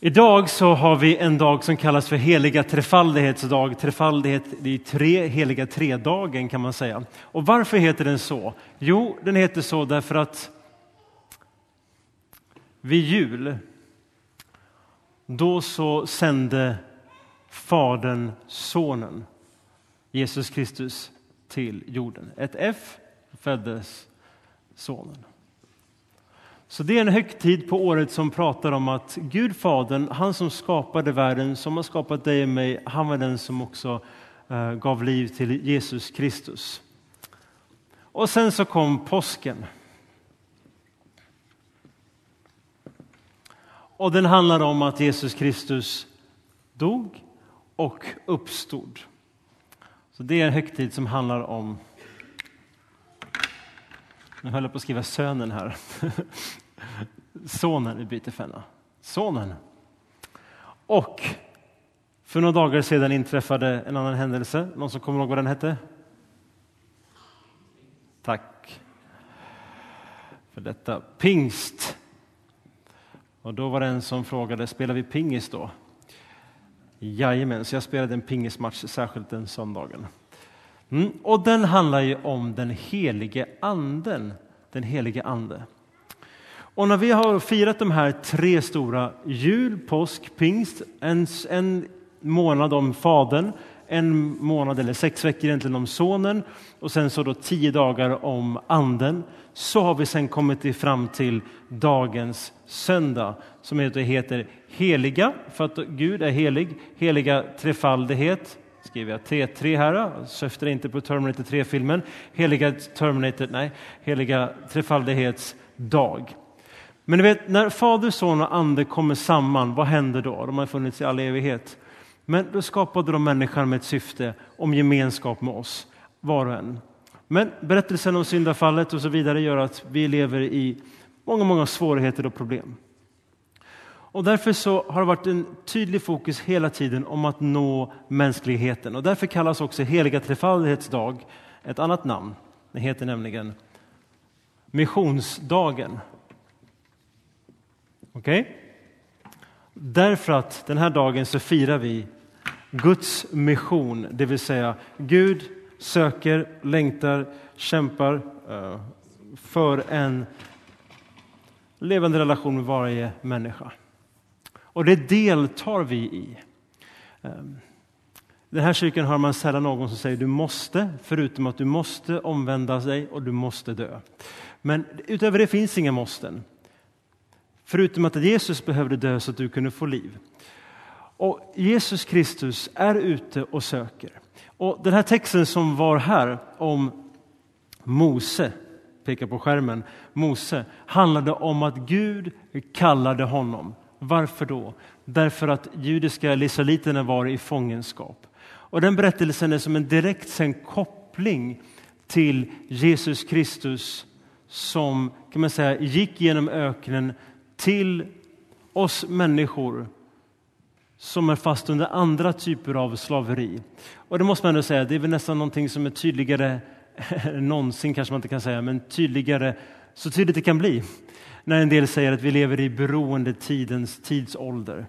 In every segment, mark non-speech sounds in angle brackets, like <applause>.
Idag så har vi en dag som kallas för heliga trefaldighetsdag. Trefaldighet, det är tre, heliga tredagen kan man säga. Och varför heter den så? Jo, den heter så därför att vid jul, då så sände Fadern Sonen, Jesus Kristus, till jorden. Ett F föddes Sonen. Så det är en högtid på året som pratar om att Gud Fadern, han som skapade världen, som har skapat dig och mig, han var den som också eh, gav liv till Jesus Kristus. Och sen så kom påsken. Och den handlar om att Jesus Kristus dog och uppstod. Så det är en högtid som handlar om nu höll jag på att skriva sönen här. <laughs> Sonen, vi byter fenna. Sonen. Och för några dagar sedan inträffade en annan händelse. Någon som kommer ihåg vad den hette? Tack för detta. Pingst. Och då var det en som frågade, spelar vi pingis då? Jajamän, så jag spelade en pingismatch särskilt den söndagen. Mm. Och den handlar ju om den helige anden. Den helige ande. Och när vi har firat de här tre stora, jul, påsk, pingst, en, en månad om Fadern, en månad eller sex veckor egentligen om Sonen och sen så då tio dagar om Anden, så har vi sen kommit fram till dagens söndag som heter heliga, för att Gud är helig, heliga trefaldighet, skriver jag T3 här, syftar inte på Terminator 3-filmen. Heliga Terminator, nej, heliga trefaldighetsdag. Men du vet, när Fader, Son och Ande kommer samman, vad händer då? De har funnits i all evighet. Men då skapade de människan med ett syfte om gemenskap med oss, var och en. Men berättelsen om syndafallet och så vidare gör att vi lever i många, många svårigheter och problem. Och därför så har det varit en tydlig fokus hela tiden om att nå mänskligheten. Och därför kallas också heliga trefaldighetsdag ett annat namn. Det heter nämligen missionsdagen. Okej? Okay? Därför att den här dagen så firar vi Guds mission, det vill säga Gud söker, längtar, kämpar eh, för en levande relation med varje människa. Och det deltar vi i. Ehm, den här kyrkan har man sällan någon som säger du måste, förutom att du måste omvända dig och du måste dö. Men utöver det finns inga måsten. Förutom att Jesus behövde dö så att du kunde få liv. Och Jesus Kristus är ute och söker. Och Den här texten som var här om Mose, pekar på skärmen, Mose, handlade om att Gud kallade honom. Varför då? Därför att judiska lisaliterna var i fångenskap. Och den berättelsen är som en direkt sen koppling till Jesus Kristus som kan man säga, gick genom öknen till oss människor som är fast under andra typer av slaveri. Och det måste man ändå säga, det är väl nästan någonting som är tydligare <laughs> någonsin, kanske man inte kan säga, men tydligare, så tydligt det kan bli när en del säger att vi lever i beroendetidens tidsålder.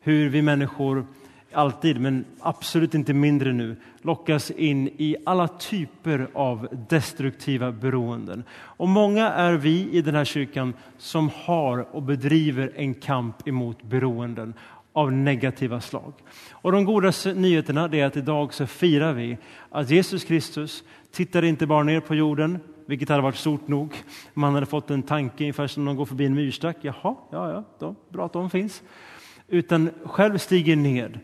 Hur vi människor alltid, men absolut inte mindre nu, lockas in i alla typer av destruktiva beroenden. Och många är vi i den här kyrkan som har och bedriver en kamp emot beroenden av negativa slag. Och de goda nyheterna är att idag så firar vi att Jesus Kristus tittar inte bara ner på jorden vilket hade varit stort nog. Man hade fått en tanke ungefär som de går förbi en myrstack. Jaha, ja, ja, då, bra att de finns. Utan själv stiger ned,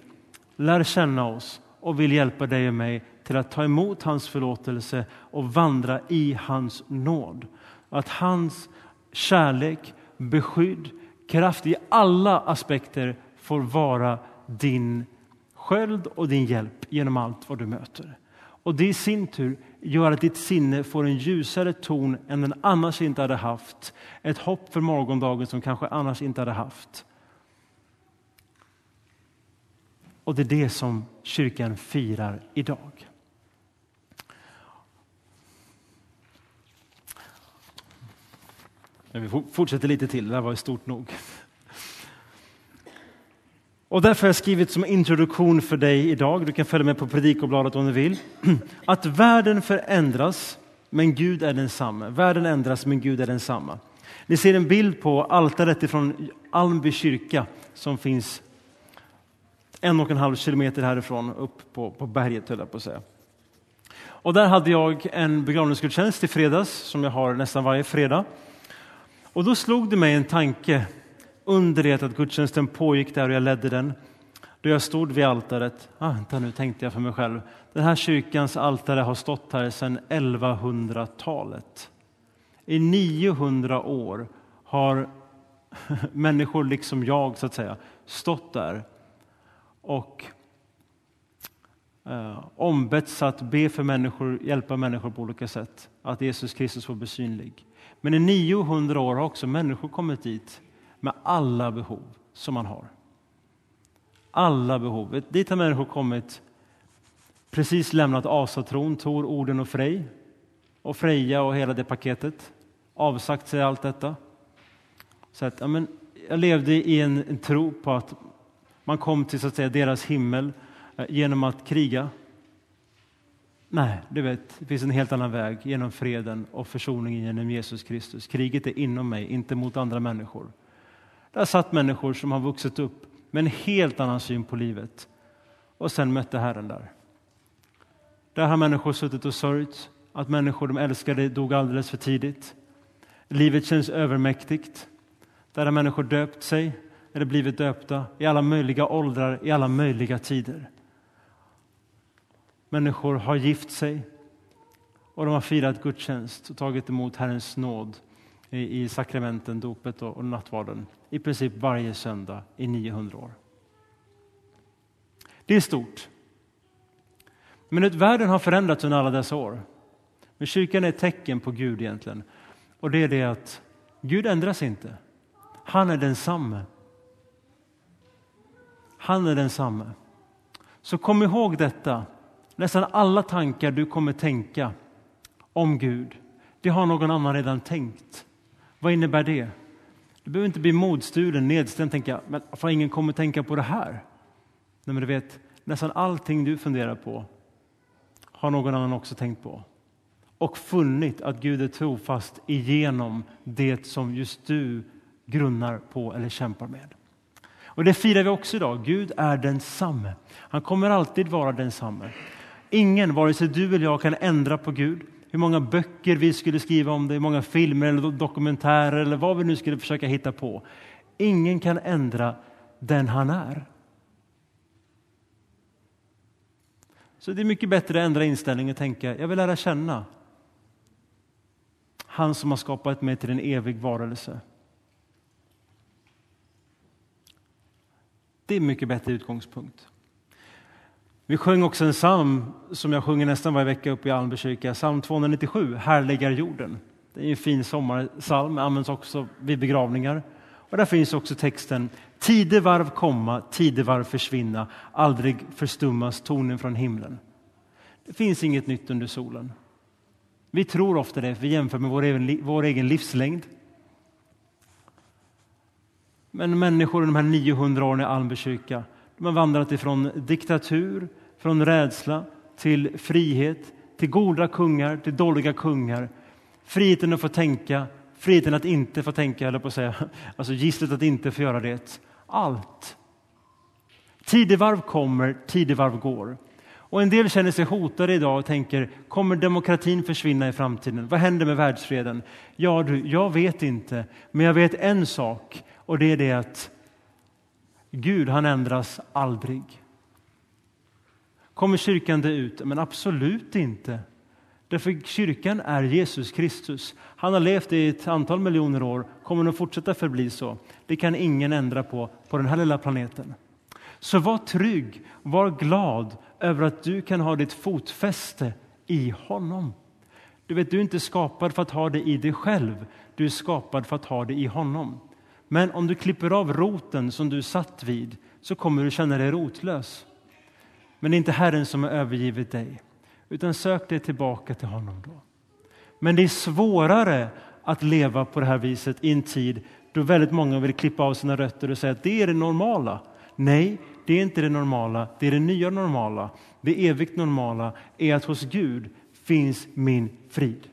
lär känna oss och vill hjälpa dig och mig till att ta emot hans förlåtelse och vandra i hans nåd. Att hans kärlek, beskydd, kraft i alla aspekter får vara din sköld och din hjälp genom allt vad du möter. Och det i sin tur gör att ditt sinne får en ljusare ton än den annars inte hade haft. Ett hopp för morgondagen som kanske annars inte hade haft. Och det är det som kyrkan firar idag. Vi fortsätter lite till, det här var stort nog. Och därför har jag skrivit som introduktion för dig idag, du kan följa med på predikobladet om du vill, <clears throat> att världen förändras men Gud är densamme. Världen ändras men Gud är densamma. Ni ser en bild på altaret ifrån Almby kyrka som finns en och en halv kilometer härifrån upp på, på berget höll jag på att säga. Och där hade jag en begravningsgudstjänst i fredags som jag har nästan varje fredag. Och då slog det mig en tanke under det att gudstjänsten pågick där och jag ledde den. Då jag stod vid altaret, ah, vänta nu tänkte jag för mig själv, den här kyrkans altare har stått här sedan 1100-talet. I 900 år har <laughs> människor liksom jag, så att säga, stått där och eh, ombetts att be för människor, hjälpa människor på olika sätt, att Jesus Kristus får bli synlig. Men i 900 år har också människor kommit dit med alla behov som man har. Alla behov. Dit har människor kommit, precis lämnat asatron, Tor, Orden och Frej och Freja och hela det paketet, avsagt sig allt detta. Så att, ja, men, jag levde i en, en tro på att man kom till så att säga, deras himmel eh, genom att kriga. Nej, du vet, det finns en helt annan väg genom freden och försoningen genom Jesus Kristus. Kriget är inom mig, inte mot andra människor. Där satt människor som har vuxit upp med en helt annan syn på livet och sen mötte Herren där. Där har människor suttit och sörjt att människor de älskade dog alldeles för tidigt. Livet känns övermäktigt. Där har människor döpt sig eller blivit döpta i alla möjliga åldrar, i alla möjliga tider. Människor har gift sig och de har firat gudstjänst och tagit emot Herrens nåd i, i sakramenten, dopet och, och nattvarden i princip varje söndag i 900 år. Det är stort. Men att världen har förändrats under alla dessa år. Men kyrkan är ett tecken på Gud egentligen. Och det är det att Gud ändras inte. Han är densamme. Han är densamme. Så kom ihåg detta. Nästan alla tankar du kommer tänka om Gud, det har någon annan redan tänkt. Vad innebär det? Du behöver inte bli modstulen, nedstämd, tänka men för ingen kommer tänka på det här. Nej, men du vet, nästan allting du funderar på har någon annan också tänkt på och funnit att Gud är trofast igenom det som just du grunnar på eller kämpar med. Och Det firar vi också idag. Gud är densamme. Han kommer alltid vara densamme. Ingen, vare sig du eller jag, kan ändra på Gud hur många böcker vi skulle skriva om det, hur många filmer eller dokumentärer eller vad vi nu skulle försöka hitta på. Ingen kan ändra den han är. Så det är mycket bättre att ändra inställning och tänka, jag vill lära känna han som har skapat mig till en evig varelse. Det är en mycket bättre utgångspunkt. Vi sjöng också en psalm som jag sjunger nästan varje vecka uppe i Almby kyrka, psalm 297, Härligar jorden. Det är en fin sommarpsalm, används också vid begravningar. Och där finns också texten Tidevarv komma, tidevarv försvinna, aldrig förstummas tonen från himlen. Det finns inget nytt under solen. Vi tror ofta det, vi jämför med vår egen, vår egen livslängd. Men människor i de här 900 åren i Almby kyrka, de har vandrat ifrån diktatur, från rädsla till frihet, till goda kungar, till dåliga kungar. Friheten att få tänka, friheten att inte få tänka, eller på att säga. <laughs> Alltså gisslet att inte få göra det. Allt. Tidevarv kommer, tidevarv går. Och en del känner sig hotade idag och tänker, kommer demokratin försvinna i framtiden? Vad händer med världsfreden? Ja, du, jag vet inte, men jag vet en sak och det är det att Gud, han ändras aldrig. Kommer kyrkan det ut? Men absolut inte. Därför kyrkan är Jesus Kristus. Han har levt i ett antal miljoner år, kommer att fortsätta förbli så. Det kan ingen ändra på, på den här lilla planeten. Så var trygg, var glad över att du kan ha ditt fotfäste i honom. Du vet, du är inte skapad för att ha det i dig själv, du är skapad för att ha det i honom. Men om du klipper av roten som du satt vid så kommer du känna dig rotlös. Men det är inte Herren som har övergivit dig, utan sök dig tillbaka till honom då. Men det är svårare att leva på det här viset i en tid då väldigt många vill klippa av sina rötter och säga att det är det normala. Nej, det är inte det normala, det är det nya normala. Det evigt normala är att hos Gud finns min frid.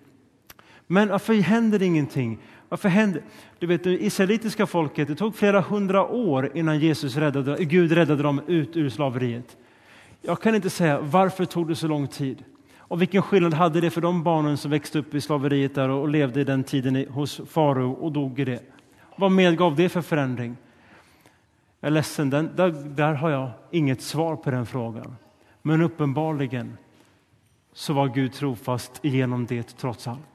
Men varför händer ingenting? Varför hände? Du vet, det israelitiska folket, det tog flera hundra år innan Jesus räddade, Gud räddade dem ut ur slaveriet. Jag kan inte säga varför tog det så lång tid. Och vilken skillnad hade det för de barnen som växte upp i slaveriet där och levde i den tiden hos farao och dog i det? Vad medgav det för förändring? Jag är ledsen, den, där, där har jag inget svar på den frågan. Men uppenbarligen så var Gud trofast genom det trots allt.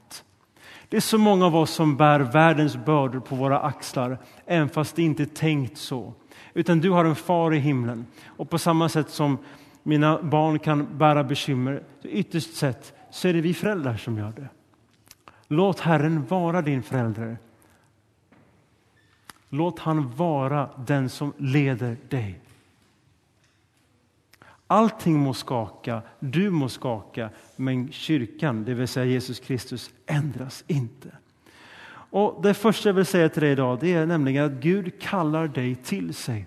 Det är så många av oss som bär världens bördor på våra axlar, även fast det inte är tänkt så. Utan du har en far i himlen. Och på samma sätt som mina barn kan bära bekymmer, ytterst sett så är det vi föräldrar som gör det. Låt Herren vara din förälder. Låt han vara den som leder dig. Allting må skaka, du må skaka, men kyrkan, det vill säga Jesus Kristus, ändras inte. Och Det första jag vill säga till dig idag det är nämligen att Gud kallar dig till sig.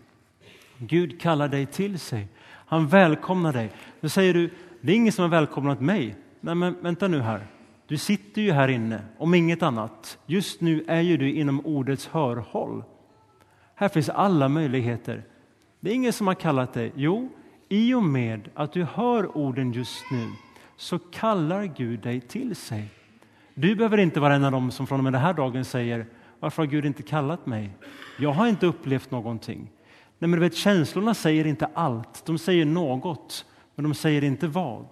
Gud kallar dig till sig. Han välkomnar dig. Då säger du, det är ingen som har välkomnat mig. Nej, men vänta nu här. Du sitter ju här inne, om inget annat. Just nu är ju du inom ordets hörhåll. Här finns alla möjligheter. Det är ingen som har kallat dig. Jo, i och med att du hör orden just nu så kallar Gud dig till sig. Du behöver inte vara en av dem som från och med den här dagen säger varför har Gud inte kallat mig? Jag har inte upplevt någonting. Nej, men du vet, känslorna säger inte allt. De säger något, men de säger inte vad.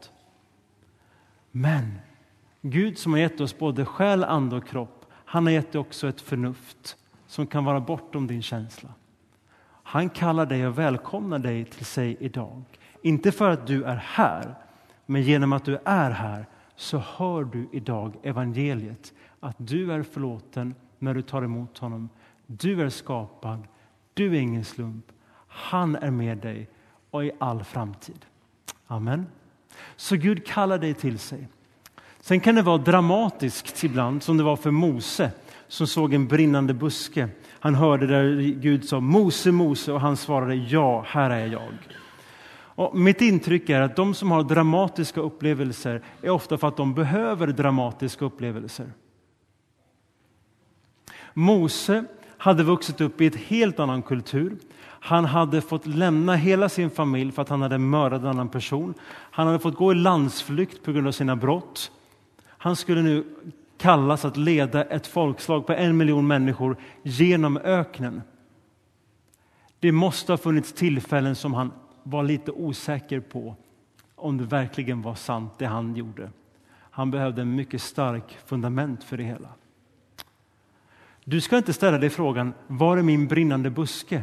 Men Gud som har gett oss både själ, ande och kropp, han har gett dig också ett förnuft som kan vara bortom din känsla. Han kallar dig och välkomnar dig till sig idag. Inte för att du är här, men genom att du är här så hör du idag evangeliet. Att du är förlåten när du tar emot honom. Du är skapad. Du är ingen slump. Han är med dig och i all framtid. Amen. Så Gud kallar dig till sig. Sen kan det vara dramatiskt ibland, som det var för Mose som såg en brinnande buske. Han hörde där Gud sa Mose, Mose och han svarade ja, här är jag. Och mitt intryck är att de som har dramatiska upplevelser är ofta för att de behöver dramatiska upplevelser. Mose hade vuxit upp i ett helt annan kultur. Han hade fått lämna hela sin familj för att han hade mördat en annan person. Han hade fått gå i landsflykt på grund av sina brott. Han skulle nu kallas att leda ett folkslag på en miljon människor genom öknen. Det måste ha funnits tillfällen som han var lite osäker på om det verkligen var sant det han gjorde. Han behövde en mycket stark fundament för det hela. Du ska inte ställa dig frågan, var är min brinnande buske?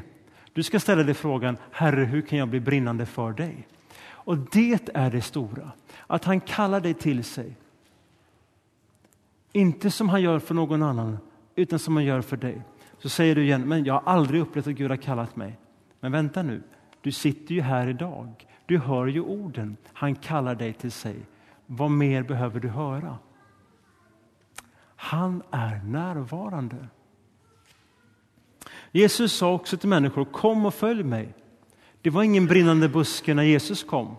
Du ska ställa dig frågan, Herre, hur kan jag bli brinnande för dig? Och det är det stora, att han kallar dig till sig. Inte som han gör för någon annan, utan som han gör för dig. Så säger du igen, men jag har aldrig upplevt att Gud har kallat mig. Men vänta nu, du sitter ju här idag. Du hör ju orden. Han kallar dig till sig. Vad mer behöver du höra? Han är närvarande. Jesus sa också till människor, kom och följ mig. Det var ingen brinnande buske när Jesus kom.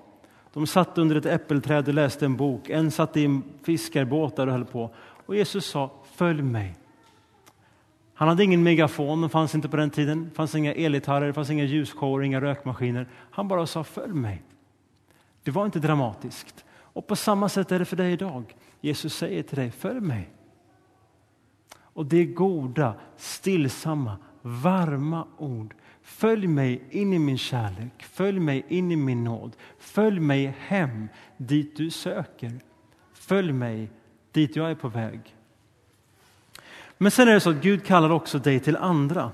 De satt under ett äppelträd och läste en bok. En satt i fiskarbåtar och höll på. Och Jesus sa, följ mig. Han hade ingen megafon, den fanns inte på den tiden. Det fanns inga elgitarrer, det fanns inga ljusshower, inga rökmaskiner. Han bara sa, följ mig. Det var inte dramatiskt. Och på samma sätt är det för dig idag. Jesus säger till dig, följ mig. Och det är goda, stillsamma, varma ord. Följ mig in i min kärlek, följ mig in i min nåd. Följ mig hem dit du söker. Följ mig dit jag är på väg. Men sen är det så att Gud kallar också dig till andra.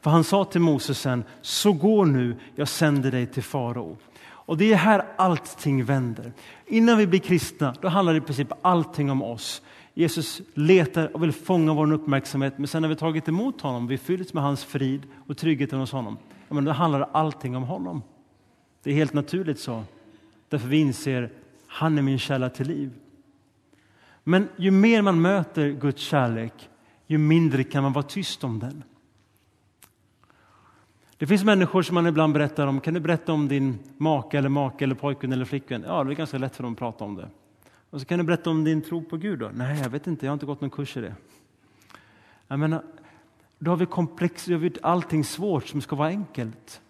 För han sa till Moses sen, så gå nu, jag sänder dig till farao. Och det är här allting vänder. Innan vi blir kristna, då handlar det i princip allting om oss. Jesus letar och vill fånga vår uppmärksamhet, men sen när vi tagit emot honom, vi fyllts med hans frid och tryggheten hos honom, ja, men då handlar allting om honom. Det är helt naturligt så, därför vi inser, han är min källa till liv. Men ju mer man möter Guds kärlek, ju mindre kan man vara tyst om den. Det finns människor som man ibland berättar om. Kan du berätta om din make eller make eller pojkvän eller flickvän? Ja, det är ganska lätt för dem att prata om det. Och så kan du berätta om din tro på Gud. Då? Nej, jag vet inte, jag har inte gått någon kurs i det. Jag menar, då har vi komplex, då har vi allting svårt som ska vara enkelt.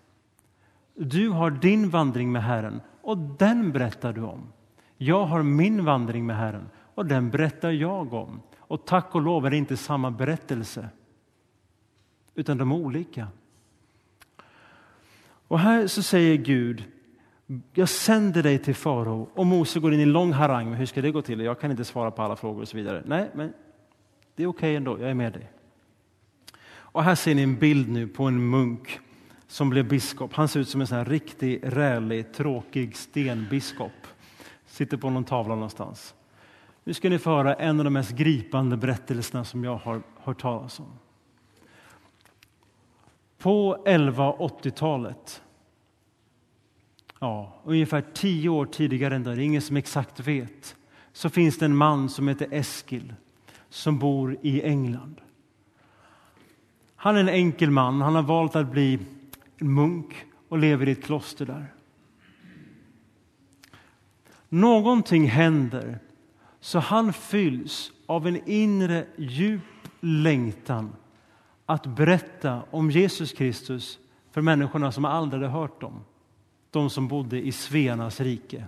Du har din vandring med Herren och den berättar du om. Jag har min vandring med Herren och den berättar jag om. Och tack och lov är det inte samma berättelse, utan de är olika. Och här så säger Gud, jag sänder dig till farao. Och Mose går in i en lång harang, hur ska det gå till? Jag kan inte svara på alla frågor och så vidare. Nej, men det är okej okay ändå, jag är med dig. Och här ser ni en bild nu på en munk som blev biskop. Han ser ut som en sån här riktig, rälig, tråkig stenbiskop. Sitter på någon tavla någonstans. Nu ska ni få höra en av de mest gripande berättelserna som jag har hört talas om. På 1180-talet, ja, ungefär tio år tidigare än det, det är ingen som exakt vet, så finns det en man som heter Eskil som bor i England. Han är en enkel man. Han har valt att bli munk och lever i ett kloster där. Någonting händer så han fylls av en inre djup längtan att berätta om Jesus Kristus för människorna som aldrig hade hört dem. De som bodde i Svenas rike.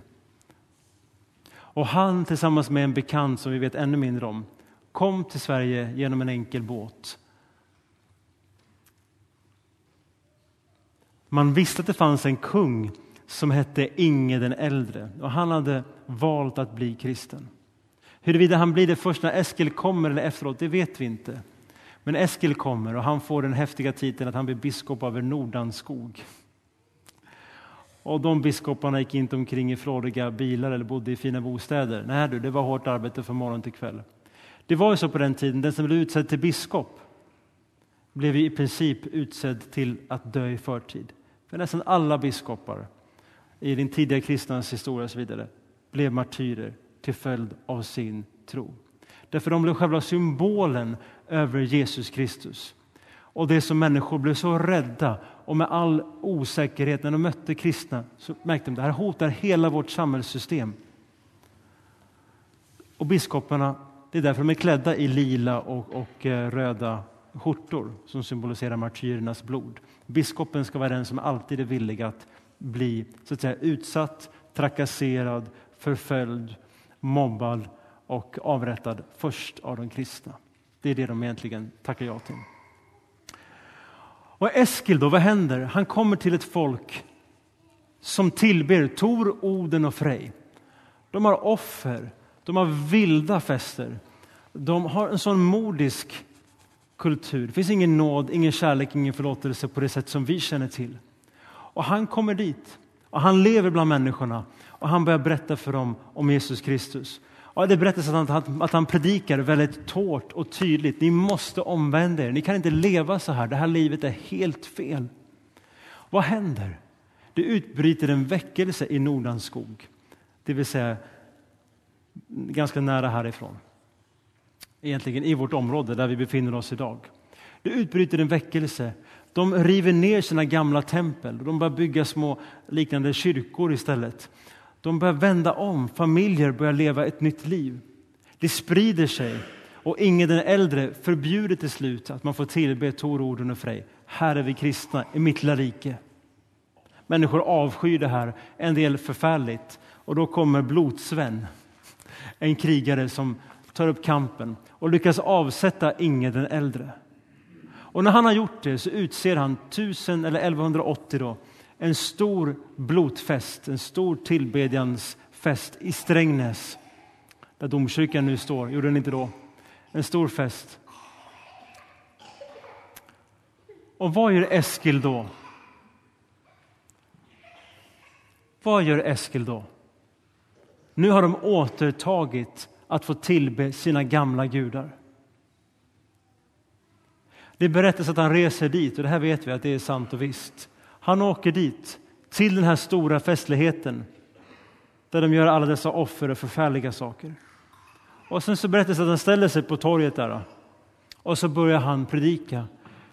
Och han tillsammans med en bekant som vi vet ännu mindre om kom till Sverige genom en enkel båt. Man visste att det fanns en kung som hette Inge den äldre och han hade valt att bli kristen. Huruvida han blir det först när Eskil kommer eller efteråt, det vet vi inte. Men Eskil kommer och han får den häftiga titeln att han blir biskop över Nordanskog. Och de biskoparna gick inte omkring i flådiga bilar eller bodde i fina bostäder. Nej du, det var hårt arbete från morgon till kväll. Det var ju så på den tiden, den som blev utsedd till biskop blev i princip utsedd till att dö i förtid. För nästan alla biskopar i den tidiga kristnas historia och så vidare blev martyrer till följd av sin tro. Därför de blev själva symbolen över Jesus Kristus. Och det som människor blev så rädda och med all osäkerhet när de mötte kristna så märkte de att det här hotar hela vårt samhällssystem. Och biskoparna, det är därför de är klädda i lila och, och eh, röda skjortor som symboliserar martyrernas blod. Biskopen ska vara den som alltid är villig att bli så att säga, utsatt, trakasserad, förföljd, mobbad och avrättad först av de kristna. Det är det de egentligen tackar ja till. Och Eskil då, vad händer? Han kommer till ett folk som tillber Tor, Oden och Frej. De har offer, de har vilda fester. De har en sån modisk kultur. Det finns ingen nåd, ingen kärlek, ingen förlåtelse på det sätt som vi känner till. Och han kommer dit och han lever bland människorna och han börjar berätta för dem om Jesus Kristus. Och det berättas att han, att han predikar väldigt tårt och tydligt. Ni måste omvända er. Ni kan inte leva så här. Det här livet är helt fel. Vad händer? Det utbryter en väckelse i Nordanskog, det vill säga ganska nära härifrån. Egentligen i vårt område där vi befinner oss idag. Det utbryter en väckelse. De river ner sina gamla tempel och de börjar bygga små liknande kyrkor istället. De börjar vända om, familjer börjar leva ett nytt liv. Det sprider sig och ingen den äldre förbjuder till slut att man får tillbe Tor, Orden och Frej. Här är vi kristna i mitt lilla rike. Människor avskyr det här, en del förfärligt. Och då kommer Blodsven, en krigare som tar upp kampen och lyckas avsätta Inge den äldre. Och när han har gjort det så utser han 1000 eller 1180 då, en stor blotfest, en stor tillbedjansfest i Strängnäs där domkyrkan nu står. Gjorde den inte då? En stor fest. Och vad gör Eskil då? Vad gör Eskil då? Nu har de återtagit att få tillbe sina gamla gudar. Det berättas att han reser dit, och det här vet vi att det är sant och visst. Han åker dit, till den här stora festligheten där de gör alla dessa offer och förfärliga saker. Och sen så berättas att han ställer sig på torget där och så börjar han predika.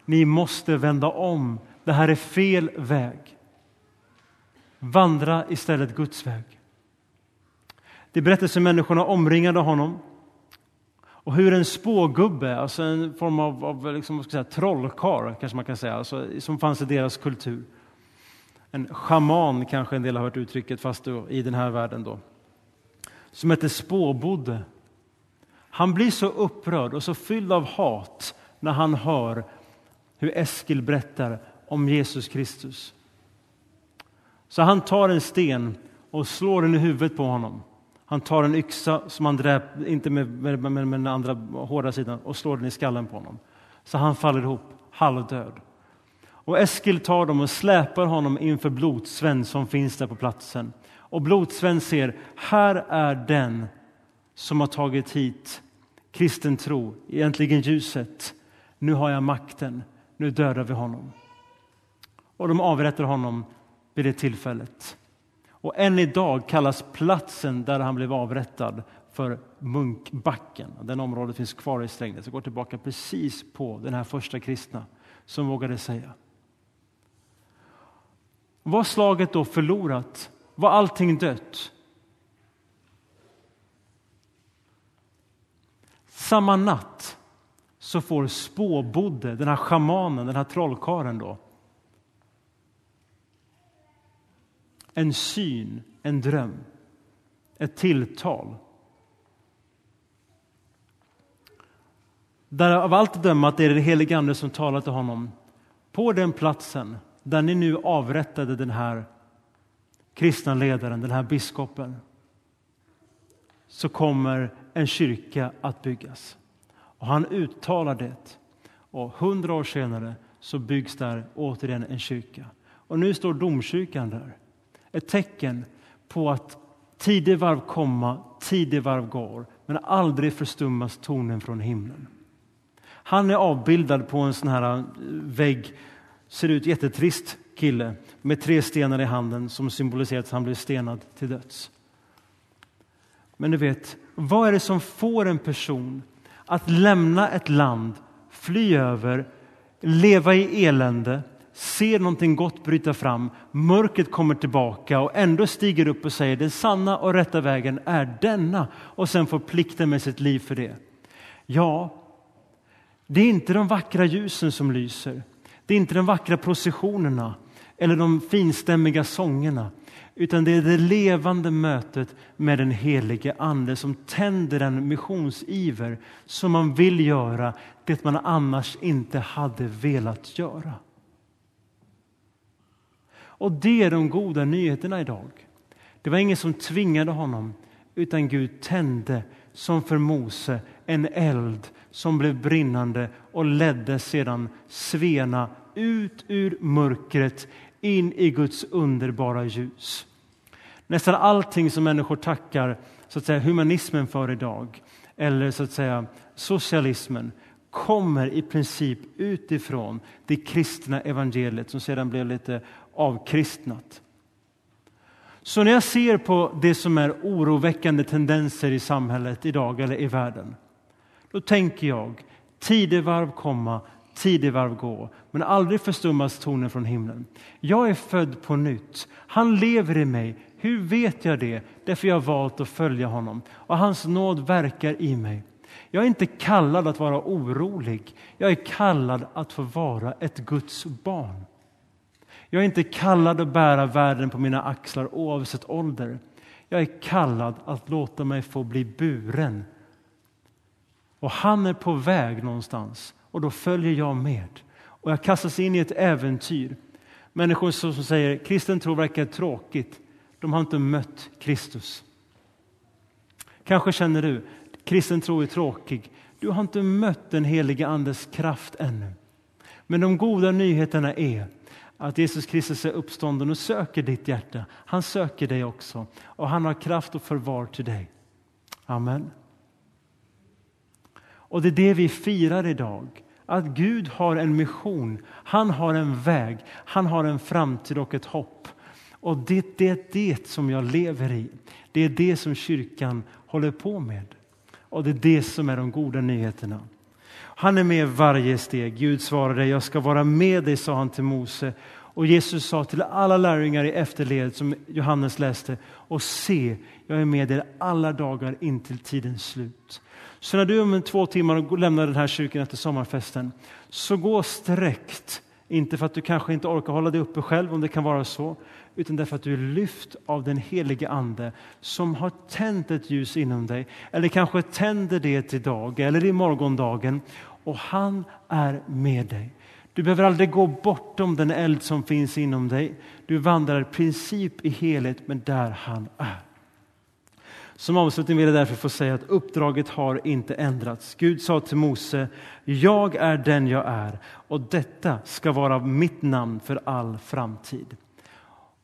Ni måste vända om det här är fel väg. Vandra istället Guds väg. Det berättas hur människorna omringade honom och hur en spågubbe, alltså en form av, av liksom, vad ska säga, trollkarl, kanske man kan säga, alltså, som fanns i deras kultur. En schaman kanske en del har hört uttrycket, fast då, i den här världen då. Som hette Spåbodde. Han blir så upprörd och så fylld av hat när han hör hur Eskil berättar om Jesus Kristus. Så han tar en sten och slår den i huvudet på honom. Han tar en yxa som han dräp, inte med, med, med, med den andra hårda sidan, och slår den i skallen på honom. Så han faller ihop, halvdöd. Och Eskil tar dem och släpar honom inför Blodsven som finns där på platsen. Och Blodsven ser, här är den som har tagit hit kristen tro, egentligen ljuset. Nu har jag makten, nu dödar vi honom. Och de avrättar honom vid det tillfället. Och än idag kallas platsen där han blev avrättad för Munkbacken. Den området finns kvar i Strängnäs och går tillbaka precis på den här första kristna som vågade säga. Var slaget då förlorat? Var allting dött? Samma natt så får spåbodde, den här schamanen, den här trollkaren då, en syn, en dröm, ett tilltal. Där av allt att döma att det är det helige Ande som talar till honom. På den platsen där ni nu avrättade den här kristna ledaren, den här biskopen, så kommer en kyrka att byggas. Och han uttalar det. Och hundra år senare så byggs där återigen en kyrka. Och nu står domkyrkan där. Ett tecken på att tidevarv komma, tidevarv går, men aldrig förstummas tonen från himlen. Han är avbildad på en sån här eh, vägg, ser ut jättetrist kille med tre stenar i handen som symboliserar att han blir stenad till döds. Men du vet, vad är det som får en person att lämna ett land, fly över, leva i elände, ser någonting gott bryta fram, mörkret kommer tillbaka och ändå stiger upp och säger den sanna och rätta vägen är denna och sen får plikten med sitt liv för det. Ja, det är inte de vackra ljusen som lyser. Det är inte de vackra processionerna eller de finstämmiga sångerna utan det är det levande mötet med den helige Ande som tänder en missionsiver som man vill göra det man annars inte hade velat göra. Och det är de goda nyheterna idag. Det var ingen som tvingade honom, utan Gud tände som för Mose en eld som blev brinnande och ledde sedan Svena ut ur mörkret in i Guds underbara ljus. Nästan allting som människor tackar så att säga, humanismen för idag, eller så att säga socialismen, kommer i princip utifrån det kristna evangeliet som sedan blev lite avkristnat. Så när jag ser på det som är oroväckande tendenser i samhället idag eller i världen, då tänker jag tidevarv komma, tidevarv gå, men aldrig förstummas tonen från himlen. Jag är född på nytt. Han lever i mig. Hur vet jag det? Därför jag har valt att följa honom och hans nåd verkar i mig. Jag är inte kallad att vara orolig. Jag är kallad att få vara ett Guds barn. Jag är inte kallad att bära världen på mina axlar oavsett ålder. Jag är kallad att låta mig få bli buren. Och han är på väg någonstans och då följer jag med. Och jag kastas in i ett äventyr. Människor som säger kristen tro verkar tråkigt. De har inte mött Kristus. Kanske känner du kristen tro är tråkig. Du har inte mött den helige Andes kraft ännu. Men de goda nyheterna är att Jesus Kristus är uppstånden och söker ditt hjärta. Han söker dig också och han har kraft och förvar till dig. Amen. Och det är det vi firar idag. Att Gud har en mission, han har en väg, han har en framtid och ett hopp. Och det, det är det som jag lever i. Det är det som kyrkan håller på med. Och det är det som är de goda nyheterna. Han är med varje steg. Gud svarade, jag ska vara med dig, sa han till Mose. Och Jesus sa till alla lärjungar i efterled som Johannes läste, och se, jag är med er alla dagar in till tidens slut. Så när du om två timmar lämnar den här kyrkan efter sommarfesten, så gå sträckt. Inte för att du kanske inte orkar hålla dig uppe själv, om det kan vara så, utan därför att du är lyft av den helige Ande som har tänt ett ljus inom dig, eller kanske tänder det idag eller i morgondagen, och han är med dig. Du behöver aldrig gå bortom den eld som finns inom dig. Du vandrar i princip i helhet, men där han är. Som avslutning vill jag därför få säga att uppdraget har inte ändrats. Gud sa till Mose, jag är den jag är och detta ska vara mitt namn för all framtid.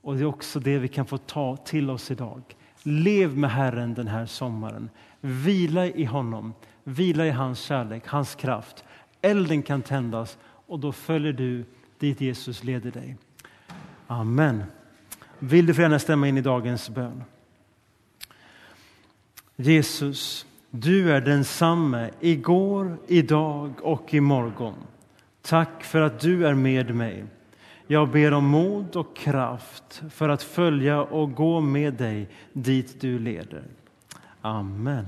Och det är också det vi kan få ta till oss idag. Lev med Herren den här sommaren. Vila i honom, vila i hans kärlek, hans kraft. Elden kan tändas och då följer du dit Jesus leder dig. Amen. Vill du gärna stämma in i dagens bön? Jesus, du är densamme igår, idag och imorgon. Tack för att du är med mig. Jag ber om mod och kraft för att följa och gå med dig dit du leder. Amen.